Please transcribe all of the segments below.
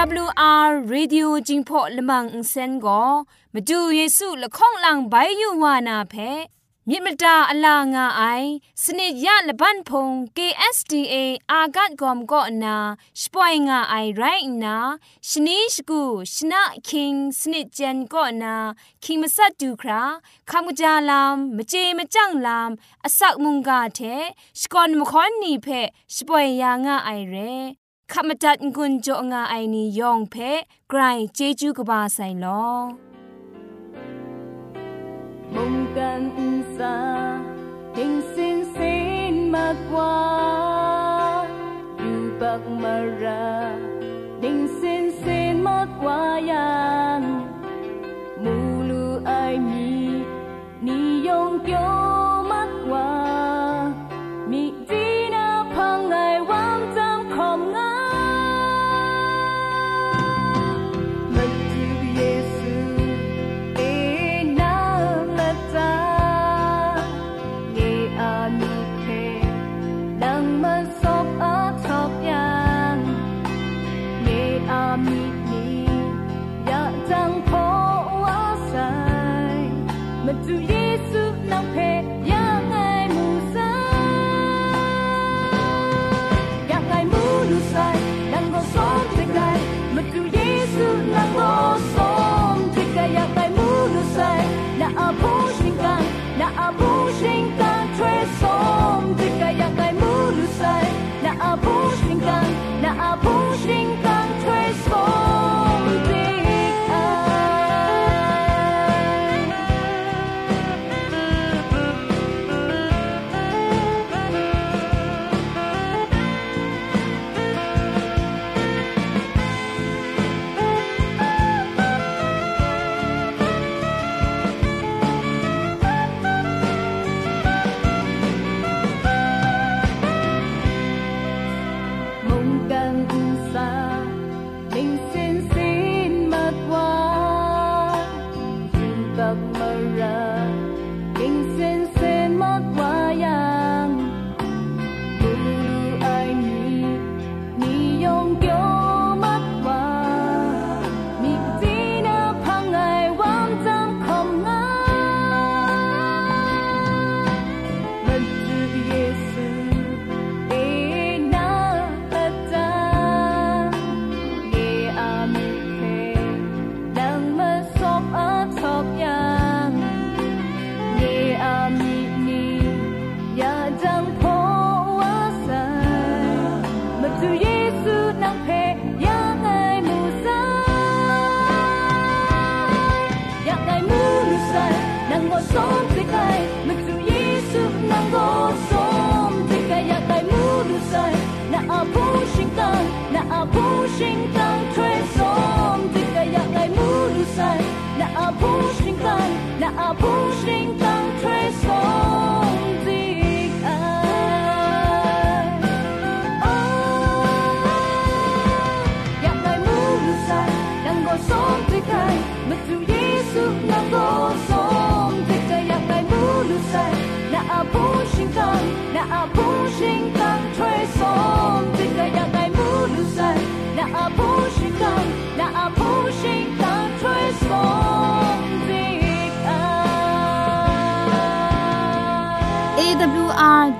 AWR Radio จิงพอลมังอินเซนก็มาดูเยซูละข้องหลังใบยูวานาเพมิมตาอลางาไอสนิยะละบันพง KSTA อากัดกอมก็นาสปอยงาไอไรนาชนิชกูชนะคิงสนิจันก็นาคิงมัสัดดูคราคำกจาลามมเจมจังลามอสักมุงกาเทสกอนมคอนนีเพสปอยยางาไอเร ขมจัดกุญจงาไอนียองเพไกรเจจูกบาไซลมงกันซาทิงสินสินมากว่าอยู่ปักมาราดิงสินสินมากว่ายา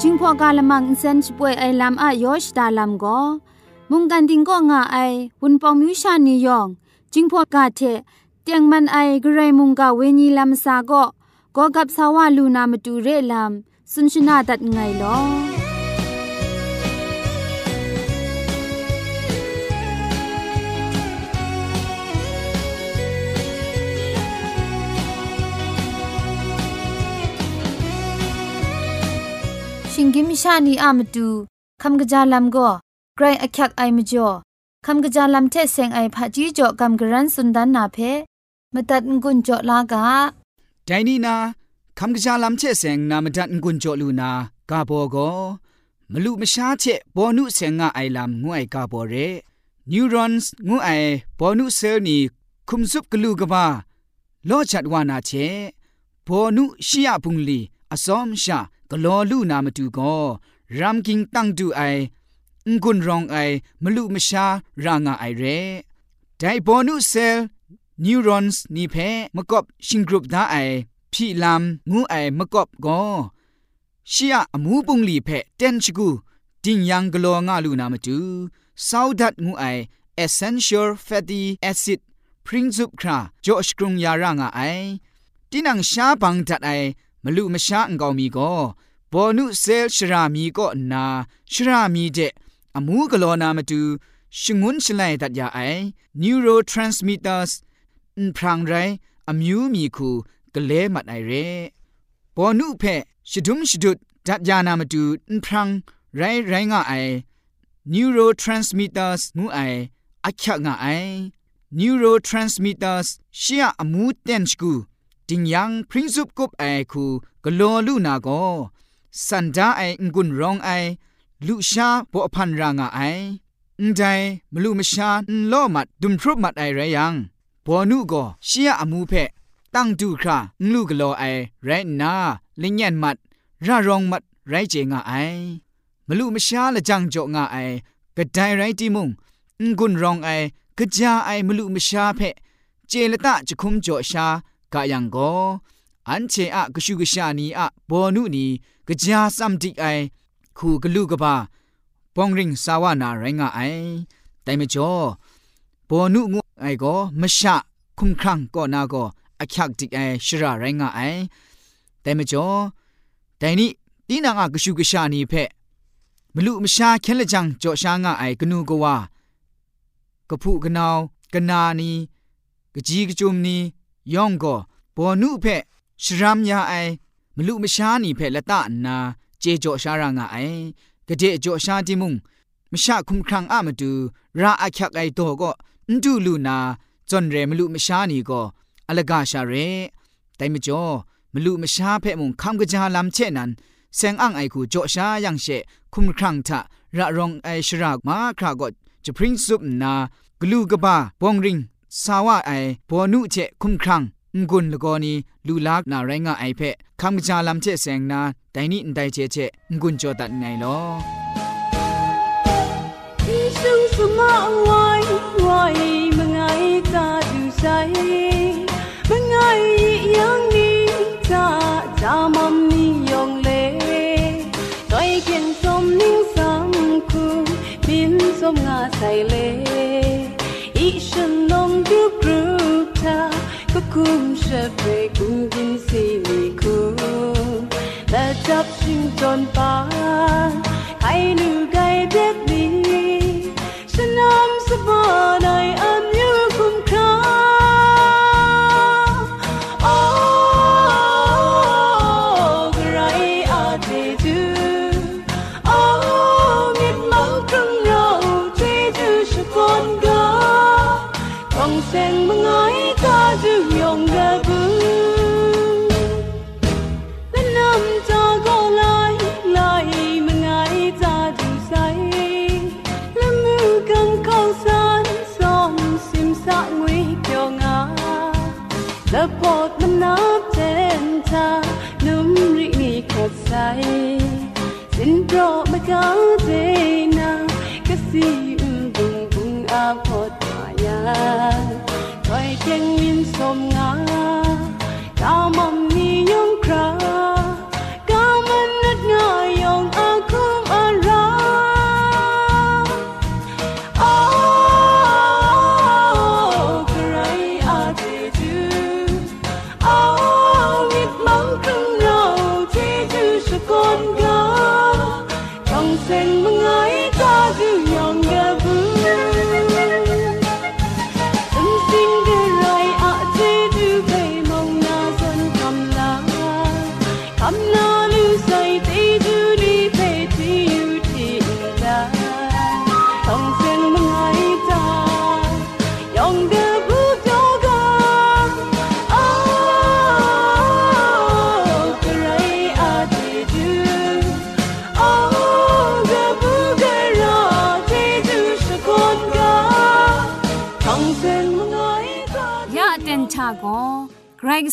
จิงพอกาลมังอินเซนช่วยไอลำอายอชดาลำก็มุงกันดิงก็ง่าไอวุนปองมิวชานียองจิงพอกาเทเตียงมันไอกระไรมุงกาเวนีลำสาก็ก็กับสาวาลูนามาดูเรลำ สุนชนาดัดไงลอชิงกิมชานีอามตูคำกะจาลัมก็ไกรอักยักไอมจ่อคำกระจาลำเทเซงไอผาจีจ่อคำกระรันสุนดันนาเพมตัดงุนจ่อลากาไดนี่นา คำกระจาลำเชเสงนามดันกุญจลูนากาโบโกมลุมชาเชบอนุเสงงาไอลำงวยกาโบเรนิวรอนส์งูไอบอนุเซลนีคุมซุปกลูกบาลอจัดวานาเชบอนุชิยาพุงลีอสอมชากลอลูนามดูโกรัมกิงตั้งดูไองุนรองไอมลุมชารางาไอเรไดบอนุเซลนิวรอนส์นี่เพมกอบชิงกรุปดาไอ ဖြီလမ်ငူအိုင်မကော့ကောရှီယအမှုပုန်လီဖက်တန်ချကူတင်ယံဂလောငါလူနာမတူဆောက်ဒတ်ငူအိုင် essential fatty acid princip kra josh krung ya ra nga ai tinang sha bang dat ai မလူမရှားအကောင်မီကောဘောနုဆဲရှရာမီကောနာရှရာမီတဲ့အမှုကလောနာမတူရှငွန်းရှလိုက်တတ်ရအိုင် neurotransmitters ဖရန်ရိုင်အမျိုးမီခု กะเลมัดไอเรปอนุเพชดุมชดุดจัดยานามาดูนพรังไรไรงาไอ neurotransmitters มูไออักขะงาไอ neurotransmitters เชียอมูเตนชกูติงยังพริ้งซุปกุบไอคูกะโลลุนาโกสันดาไองุนรองไอลุชาปอพันรางาไออันใดมลุมชาลอมัดดุมพรุมัดไอไรยังปอนุโกเชียอมูเพ ตั้งดูคราลูกโลไอไรนาลิญญนมัดร่ารองมัดไรเจงาไอมลูมชาละจังจงาไอกระไดไรติมุงกุนรองไอกระจาไอมลูมชาเพเจละตะจะคุมจอชากะยังโกอันเชอะกชุกชานีอะบอนุนีกระจาสัมดิไอคูกลูกบาปองริงสาวนาไรงาไอแต่มจ่อบอนุงไอโกมชาคุมครังก็นาโก အချက်တိအရှရာရိုင်းငါအိုင်တဲမကျော်ဒိုင်နိတင်းနာငါကရှုကရှာနေဖက်မလူမရှာခဲလက်ကြောင့်ကြော်ရှာငါအိုင်ကနုကဝကဖုကနောင်ကနာနီကကြီးကကြုံနီယောင်ကောဘောနုဖက်ရှရမ်ယာအိုင်မလူမရှာနီဖက်လက်တနာကျေကြော်ရှာရငါအိုင်ကတဲ့ကြော်ရှာတိမုံမရှာခုမခန့်အမတူရာအခက်အိုက်တော့ကောအန်တူလူနာဇွန်ရဲမလူမရှာနီကော ตูราอะคักไอโตก็อันดูลูนาจนเรมลุมชานีก็อลกาชาเรแต่มจ่อมลุมชาเพมุงคำกะจาลำเชนันเซงอังไอคูจ่อชายังเชคุมครังทะระรองไอชรากมาคราก็จะพริ้งซุปนากลูกบ้าบองริงสาวะไอปอนุเจคุมครังงกุนละกอนีลูลากนาไรงะไอเพคำจาลำเจแสงนาไดนี่ไดเจเจงกุนจอตัดไงลอที่ซึ่งสมาไว้ไว้มึงไงตาดูใส ยังนี้ตาจามัมนี่ยองเลต้อยเขียนสมนิ่งสังคูบินสมงาใส่เลฉันลงยุบรูปเธอก็คุ้มเชื่อไปกูกินสิมีคุมและจับชิงจนปานให้ลูไก่เด็ดดีฉันนำสบายอันย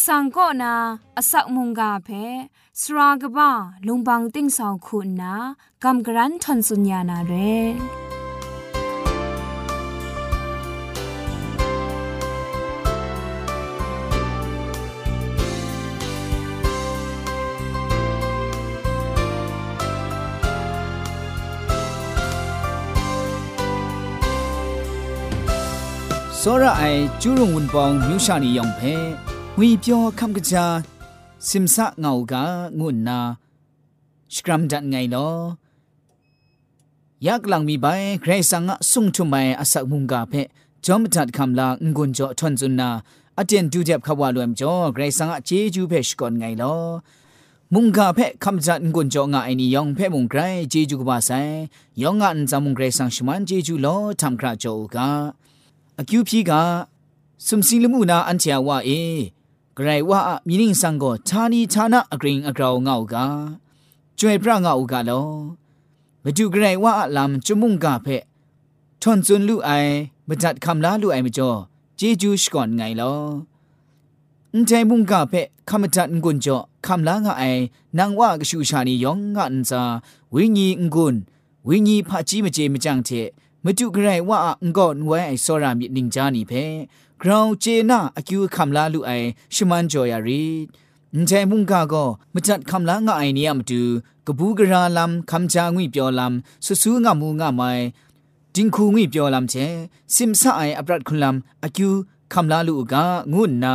สังก็นาอสักมุงกาเพสรากบ้าลุงบังติ้งสองคุณนากำกรันทนสุญญานาเร စောရအိုင်ကျူးရုံဝန်ပောင်မြူရှာနေယောင်ဖဲ งุยเปียคำกระจาสิมสะเงากางุนนาสกรัมจัดไงลอยากหลังมีใบใครสังะสุงทุมไมอสักมุงกาเพจอมจัดคำลางุนจ่อทนจุนนาอาเจนดูเจ็บขวาลวมจ่อใครสังะเจจูเพชก่อนไงลอมุงกาเพคคำจัดงุนจองไงนี่ยองเพมุงไกรจีจูกบาไซยองอันจามุงไกรสังชมันจีจูโลทำคราโจกาอคิวพีกาสมศิลมูนาอันเชียวว่าเอ กไรว่ามีนิ่งสังก็ชานีชานะอกรีงกราวเงากาจวยพระเงากาโลอมาดูกไรว่าลำจมุงกาเพทอนซุนลู่ไอมาจัดคำลาลู่ไอมจ่อเจจูสก่อนไงลออุ้ใจมุงกาเพคำจัดงุนจ่อคำลางไอนางว่ากชูชานียองงานซาวิญญงกุนวิญีพระจีมาเจมาจังเท မတုဂရိုင်ဝါအငေါနဝဲအိုင်စောရာမြင့်နင်းကြနီဖဲဂရောင်ကျေနာအကျူခမ်လာလူအိုင်ရှမန်ဂျော်ယာရီအန်တဲမုန်ကာကိုမတတ်ခမ်လာငါအိုင်နီယမတူကပူးဂရာလမ်ခမ်ချာငွေပြောလမ်ဆူဆူငါမူငါမိုင်တင်ခုငွေပြောလမ်ချေစင်ဆာအိုင်အပရတ်ခွန်လမ်အကျူခမ်လာလူကငုနာ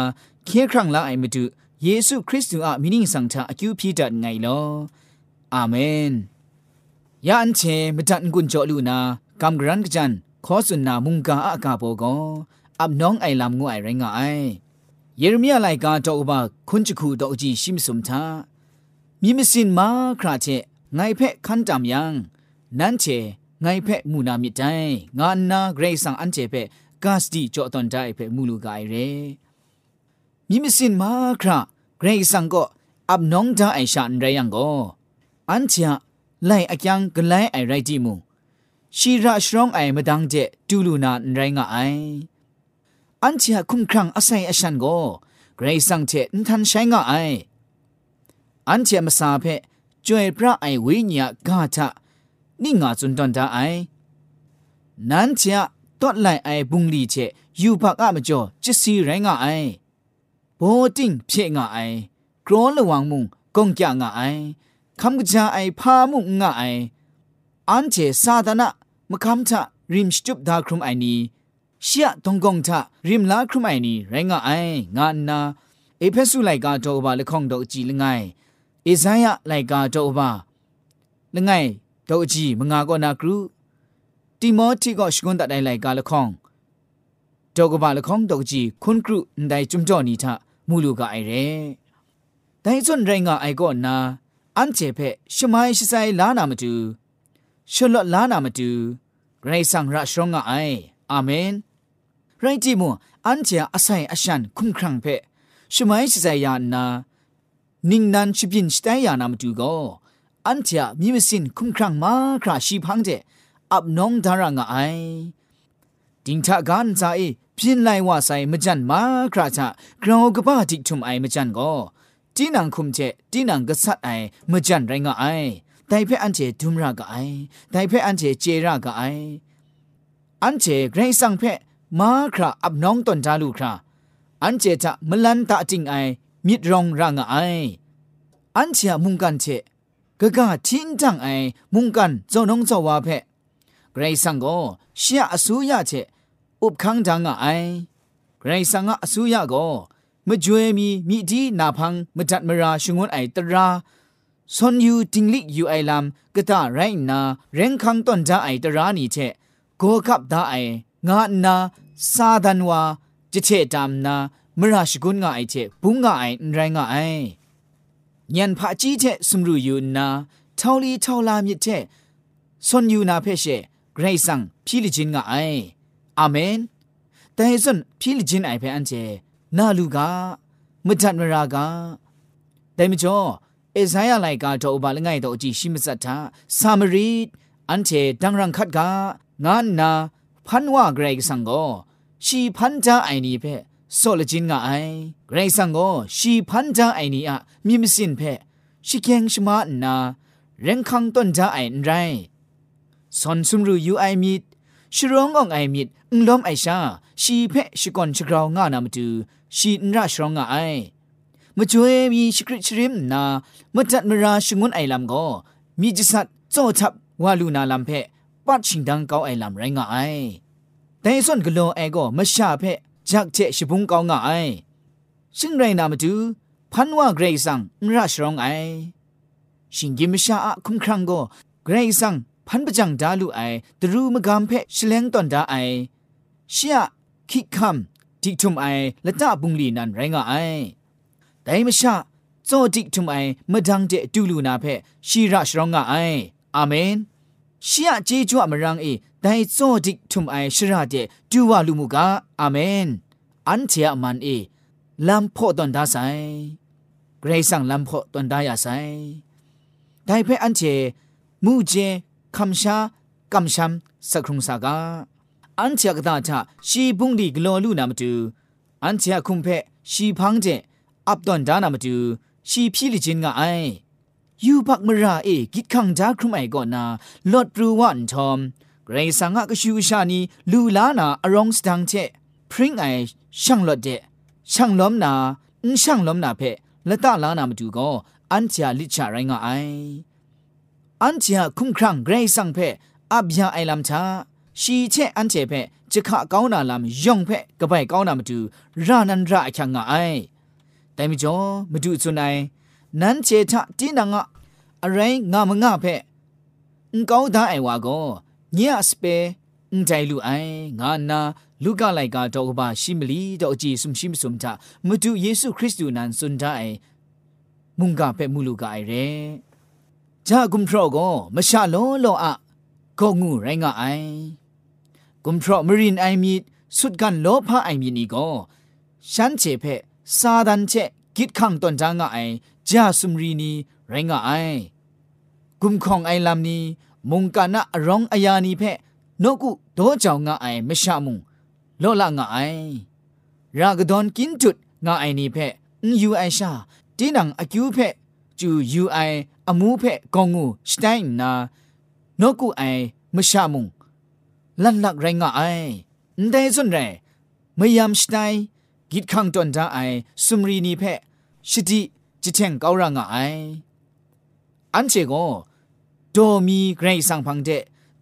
ခေခရန့်လာအိုင်မတူယေရှုခရစ်တုအမီနင်းဆောင်တာအကျူဖြီတတ်ငိုင်လောအာမင်ယန်ချေမတန်ကွန်ကြောလူနာ กำกรันกจันขอสุนนามุงกาอากาโบกออับน้องไอลำงูไอแรงไอเยเรมียไลกาตอกบาคุนจคูตอจีชิมสุมทามีมสินมาคราเชไงเพะคันจำยัง นั่นเชไงเพะมูนามิใจงานนาเกรซังอันเจเพะกาสตีจอตอนได้เพะมูลูกไอเรมีมสินมาคราเกรซังก็อับน้องดาไอชันไรยังก็อันเชไลอะยังกันไลไอไรจีมู ชีระชรองไอมาดังเจตูลูนาไรงไออันเชียคุ้มครังอาศัยอชันโกเกรซังเจนทันใช้งะไออันเชียมาซาเพจวยพระไอวิญญากาทะนี่งาจุนตอนตาไอนั้นเชียตอดไลไอบุงลีเจยูพักอะมจ่อจิสีไรงไอโบติงเพ่งไอกรอระวังมุงกงจางะไอคำกะจาไอพามุงงะไออันเจซาดนะ มคำทะริมสตุบดาครุมไอนีเชียตงกงทะริมลาครุมไอนีไรงะไองานนาเอเพสุไลกาโตบาละข้องดอกจีละไงเอซายะไลกาโตบาละไงดอกจีมงาก็นากรูติโมธีก็ชกุนตะไดไลกาละข้องดอกบาละข้องดอกจีคุนกรุนไดจุมจ่อนีทะมูลูกาไอเรไดส่วนไรงะไอก็นาอันเจเพชมายชิไซลานามาตูชลลานามาตู ไรสังระชงไออาเมน ไรจิมูอันเจียอาศัยอาชันคุ้มครังเพชมัยสิใจยานานิ่งนันชิบินสตยานามาตูก็อันเจียมีมสินคุ้มครังมาคราชีพังเจอับน้องดารางไอดิงทากันใจพินไลว่าใส่มจันมาคราชะกราวกบ้าติทุมไอมจันก็จีนังคุมเจจีนังกษัตไอมจันไรงไอ တိုင်ဖက်အန်ချေဒုမရကအိုင်တိုင်ဖက်အန်ချေเจရကအိုင်အန်ချေဂရိတ်ဆောင်ဖက်မာခရာအပ်နောင်းတွန်တာလူခရာအန်ချေတာမလန်တာတင်အိုင်မြစ်ရောင်ရငါအိုင်အန်ချေမုန်ကန်ချေဂဂချင်းတန်အိုင်မုန်ကန်ဇောနုံဇောဝါဖက်ဂရိတ်ဆောင်ကိုရှီယအဆူရချေဥပခန်းတန်ငါအိုင်ဂရိတ်ဆောင်ကအဆူရကိုမကြွေမီမိဒီနာဖန်းမတတ်မရာရှငွန်းအိုင်တရာ ซอนยูติงลิกยูไอลามกะตาไรนาเร่งคังต้นจาไอตรานีเชโกคับดาไองานาซาดันวาจิเชตามนามราชกุนงาไอเชปุงงาไอไรงาไอยันพะจีเชสมรูยูนาทาลีเท่าลามิเชซอนยูนาเพเชเกรซังพีลิจินงาไออาเมนแต่ส่วนพีลิจินไอเพอันเจนาลูกามดัดมรากาแต่มจ่อ เอซายาไลกาโตบาลง่ายโตจีชิมสัตถาสามรีดอันเทดังรังคัดกางานนาพันว่าเกรกสังโกชีพันจาไอนีเพโซลจินงาไอเกรซังโกชีพันจาไอนีอะมีมสินเพชิเกงชมานาเร่งคังต้นจาไอไรสอนซุมรูยูไอมิดชร้ององไอมิดอุล้อมไอชาชีเพชิกอนชกราวงานามตูชีนราชรองงาไอ มจ่วยมีสกริชริมนามจัดมราชงุนไอลำก็มีจิสัตโจทับวาลูนาลำเพปัดชิงดังเกาไอลำไรงาไอแต่ส่วนกโลไอก็มชาเพจากเจชิบุงเกางาไอชิงไรนามาดูพันว่าเกรซังราชรองไอชิงกิมชาอะคุมครังก็เกรซังพันประจังดาลูไอตรูมกามเพชเลงตอนดาไอเชียคิกคัมทิกทุมไอและตาบุงลีนันไรงาไอ ဒိုင်မရှာဇောတိထုမိုင်မဒန်းတဲ့အတူလူနာဖက်ရှီရရှရောင်းကအိုင်အာမင်ရှီယဂျေကျွမရန်းအေဒိုင်ဇောတိထုမိုင်ရှရတဲ့တူဝလူမှုကအာမင်အန်ချာမန်အေလမ်ဖို့တန်ဒါဆိုင်ဂရေဆန်လမ်ဖို့တန်ဒါရဆိုင်ဒိုင်ဖက်အန်ချေမူဂျေခမ်ရှာကမ်ရှမ်စခရုံစာကအန်ချာကတာချရှီဘုန်ဒီဂလောလူနာမတူအန်ချာခုံဖက်ရှီဖန်းတဲ့ อับดอนจอับดอนานามตูชีพี่ลิจินงาไอยูบักมราเอกิดขังจาครุมไอก่อนนาลอดรูวันทอมเกรซังะกชูชานีลูลานาอรองสตังเจพริงไอช่างลอดเจช่างล้อมนาอุช่างล้อมนาเพละตาลานามาดูก็อันเทียลิชาไรงาไออันเทียคุ้มครั่งเกรซังเพอับยาไอลำชาชีเชอันเจเพจะขะก้าวนาลำยองเพกะไปก้าวนามาดูรานันราอคังงาไอ แต่มิจ่อมาดูสุนัยนั้นเจทะตีนังอะอะไรงามงาเพงก้าวดาไอวาโกเนียสเปงใจลูไองานาลูกาไลกาดอกบาชิมลีดอกจีสุมชิมสุมทามาดูเยซูคริสต์นั้นสุนทาไอมุงกาเปมูลูกาไอเรจ้ากุมพรโกมชาโลโลอะก็งูไรงาไอกุมพรมรินไอมีสุดกันโลพาไอมีนี่ก็ฉันเจเพ ซาดันเจกิดขังตนจางไอจ้าสุมรีนีไรงาไอกุมของไอลำนี้มุงกานะร้องอายานีเพนกุโดเจ้างาไอไม่ชามุงโลละงาไอรากดอนกินจุดงาไอนีเพนยูไอชาตีนังอคิวเพจูยูไออมูเพกองงูสไตน์นานกุไอไม่ชามุงลันลักไรงาไอแต่ส่วนแรไม่ยามสไตน์ กิดขังตนจาไอสุมรีนีเพชิติจิเทงเการางไออันเชโกโดมีเกรซังพังเจ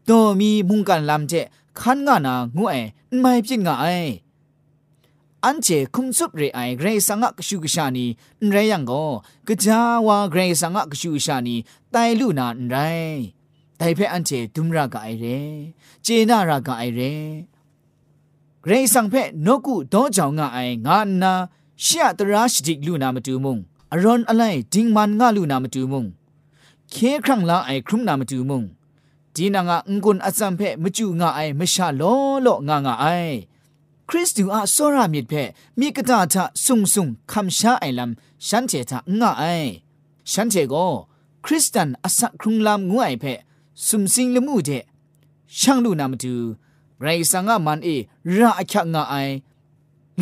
โดมีมุงกันลำเจขันงานางูไอไม่พิจงไออันเจคุมสุบเรไอเกรซังกชูกชานีไรยังก็กะจาวาเกรซังกชูชานีไตลูนาไรไตเพอันเจดุมรากไอเรเจนารากาไอเร เกรซังเพนกุดอจาวงาไองานาเชียตราชดิกลูนามาดูมุงอรอนอะไรดิงมันงาลูนามาดูมุงเคครั้งละไอครุมนามาดูมุงดีนางางกุนอัซัมเพมจูงาไอมชาโลโลงางาไอคริสตูอาโซรามิดเพมีกตาทะสุงสุงคำชาไอลำฉันเจทะงาไอฉันเจโกคริสตันอสักครุงลำงวยเพสุมสิงละมูเจช่างลูนามาดู ไรสังอามันเอราอคักงาไอ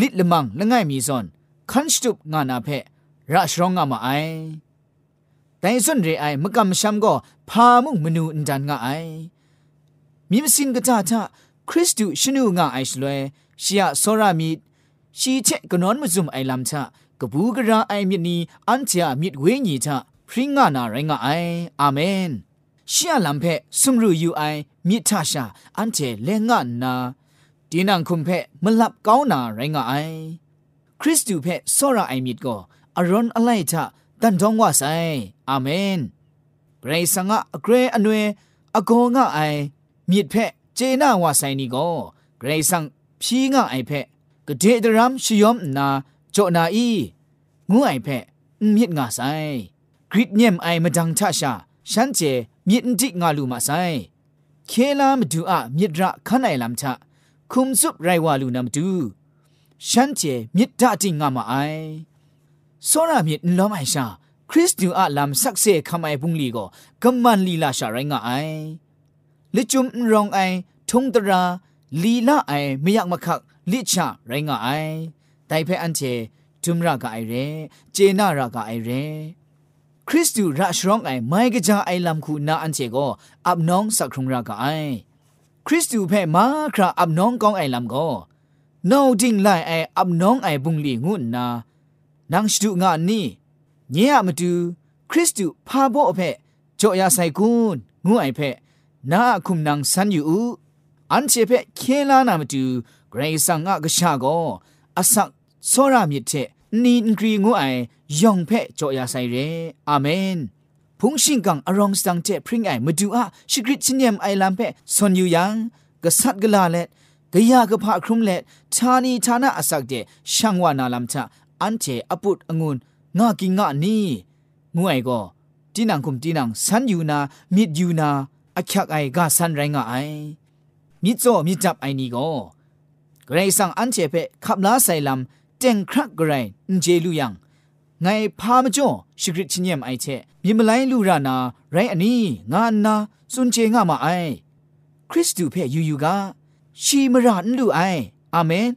ลิดละมังละง่ายมีซอนคันสตุปงานาเพราชรองงามาไอแต่ส่วนเรไอมกำช้ำก็พามุงมนูอินดันงาไอมีมสินกตาทะคริสตูชนูงาไอชลวยชียโซรามีชีเชกนอนมซุมไอลำชะกบูกราไอมินีอันเจียมิดเวญีชะพริงงานาไรงาไออาเมนชียลำเพสุมรูยูไอ มิทาชาอันเจเลงานาดีนังคุมเพมลับก้าวนาไรงาไอคริสตูเพโซราไอมิดก็อรอนอะไรชะดันดองว่าไซอาเมนเกรซังอะเกรอเนวอโกงะไอมิดเพเจนาว่าไซนี่ก็เกรซังพีงะไอเพกเดดรัมชิยอมนาโจนาอีงูไอเพมิดงาไซกริดเนียมไอมาดังทะชาฉันเจมิดดิงาลูมาไซ ခေလာမဒူအမြစ်ဒရခနိုင်လမ်ချခုမ်စုရိုင်ဝါလူနမ်ဒူရှမ်းကျေမြစ်ဒတိငါမအိုင်စောရမြစ်လောမိုင်ရှာခရစ်တူအလမ်ဆက်ဆေခမိုင်ပုန်လီကိုကမ္မန်လီလာရှာရိုင်ငါအိုင်လစ်ကျုံရောင်အိုင်ထုံတရာလီလာအိုင်မယက်မခက်လစ်ချရိုင်ငါအိုင်တိုင်ဖဲအန်ချေဂျုံရာကအိုင်ရဲဂျေနာရာကအိုင်ရဲ คริสตูราชร้องไอไม่กระจาไอลำคูนาอันเจก็อับน้องสักครุงรากไอคริสตูแพ่มาคราอับน้องกองไอลำก็นาวดิ่งไลไออับน้องไอบุงลีงุ่นนานางสตุงานนี่เนี่ยมาดูคริสตูพาโบอแพ่จอยาไซกุนงูไอแพ่นาคุมนางสันอยู่อันเจแพ่เคลานามาดูไกรสังอากชาก็อสักโซรามิเทนีนกรีงูไอ ย่องเพ่จอยาไซเรอาเมนพุงชิงกังอรองสังเจพริงไอมาดูอาชิกริชินียมไอลามเพ่ซอนยูยังกษัตริย์กลาเล็ดกยากพะครุมเล็ดชานีชานะอสักเจช่างวานาลามชะอันเจอปุตองุนงากิงงานี่งวยก็ตีนังคุมตีนังสันยูนามิดยูนาอคักไอกาสันไรงาไอมิดโซมิดจับไอนี่ก็ไกรสังอันเจเปขับลาไซลัมเจงครักไกรเจลูยัง ไงพามจ่อชิกริชินเยมไอเชมีมไลลูรานาไรอันนี้งานนาสุนเจงามาไอคริสตูเพยยูยูกาชีมรานลูไออาเมน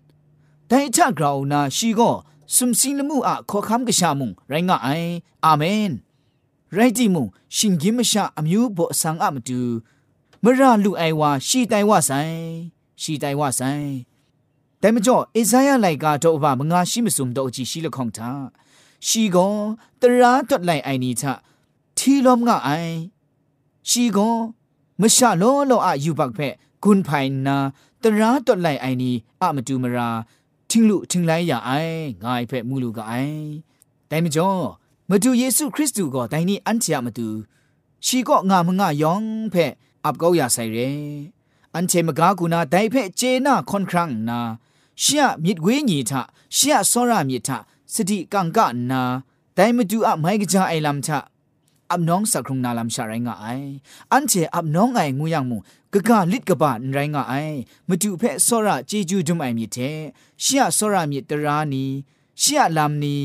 แต่ถ้ากราวนาชีก็สุมสิงลมูอะขอคำกะชามุงไรงะไออาเมนไรจิมุงชิงกิมชาอมิวโบสังอะมตูมราลูไอวาชีไตวาไซชีไตวาไซแต่มจ่อเอซายาไลกาโตบะมงาชิมสุมโตจีชีละขอ งทาชีโกตราตดไลไอนีทะทีลมงะไอชีโกมชะโลโลอะยูบักเพกุนไพนาตราตดไลไอนีอะมตูมราทิงลุทิงไลยาไองายเพมูลูกะไอแต่มจ่อมตูเยซูคริสต์ก็ไดนี่อันเทียมตูชีก็งามงะยองเพอับเกาอย่าใส่เรอันเทมกากูนาไดเพเจนาคอนครั้งนาရှရမြစ်ဝေးညီထရှရစောရမြစ်ထ สติกังกะนาแต่มาดูอับไม่กจาไอลำชะอับน้องสักครุงนาลำชาไรงาไออันเจอับน้องไองูยังมูกะกะลิดกะบะไรงาไอมาดูเพะสระเจจูดุมไอมีเทชียสระมีตรานีชียลำนี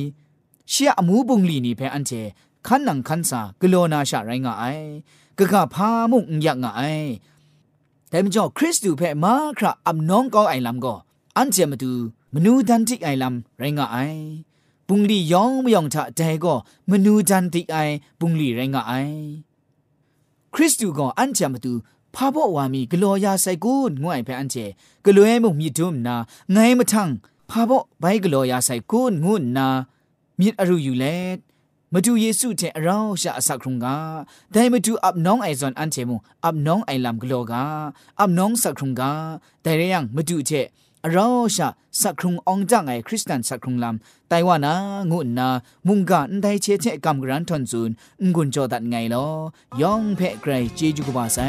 ชียอมูบุงลีนีเพะอันเจขันนังขันสากโลนาชาไรงาไอกะกะพามุงยังไอแต่มจ่อคริสตูเพะมาคระอับน้องก็ไอลำก็อันเจมาดูมนูดันทิไอลำไรงาไอ ปุงลียองมยองทะแต่ก็มนูดันติกไอปุงลีไรงาไอคริสตูก็อันเจมาดูพาบวามีกลัวยาใส่กูนงวยไปอันเจกลัวมุมีดุมนาไงมาทังพาบใบกลัวยาใส่กูนงุนนามีอรูอยู่เลดมาดูเยซูเทเราชะสักครุงกาได้มาดูอับน้องไอซอนอันเจมุอับน้องไอลำกลัวกาอับน้องสักครุงกาแต่เรื่องมาดูเท เราชะสักครุงองจังไอคริสเตียนสักครุงลำไต้หวันนะงุนนามุงกันได้เชเชกำกรันทนซูนงุนจอดัดไงลอยองเพ่ไกรเจจุกบาไซ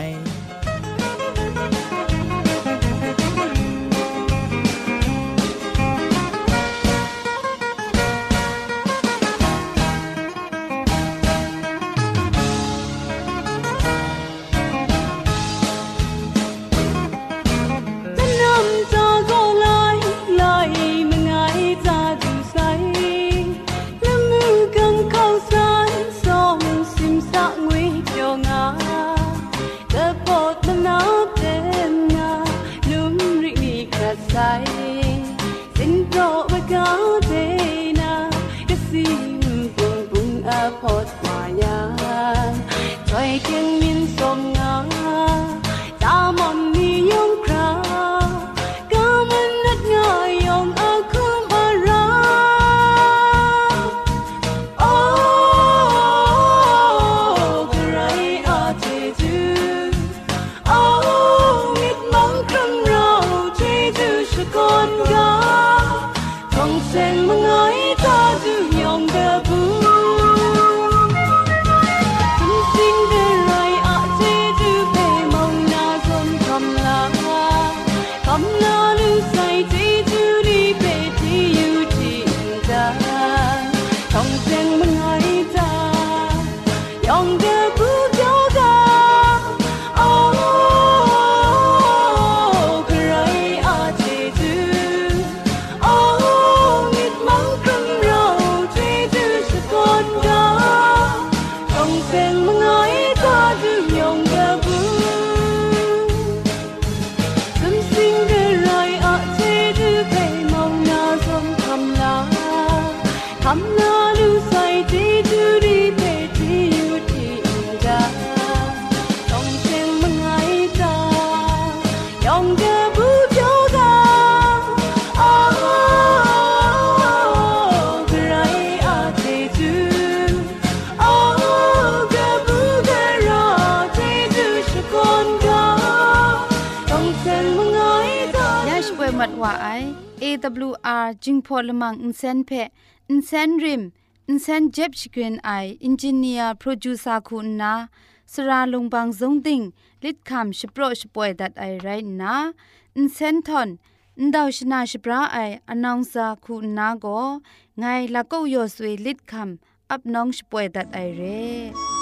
จิงพอลมังอินเซนเพอินเซนริมอินเซนเจ็บชกรีนไออินจิเนียร์โปรดิวซาคุณนาสราลงบางซงติงลิดคำชโปรชป่วยดัดไอไรนะอินเซนทอนอินดาวชนาชปราไออนองซาคุณนาโกไงละก็ยอสวยลิดคำอับน้องชป่วยดัดไอเร่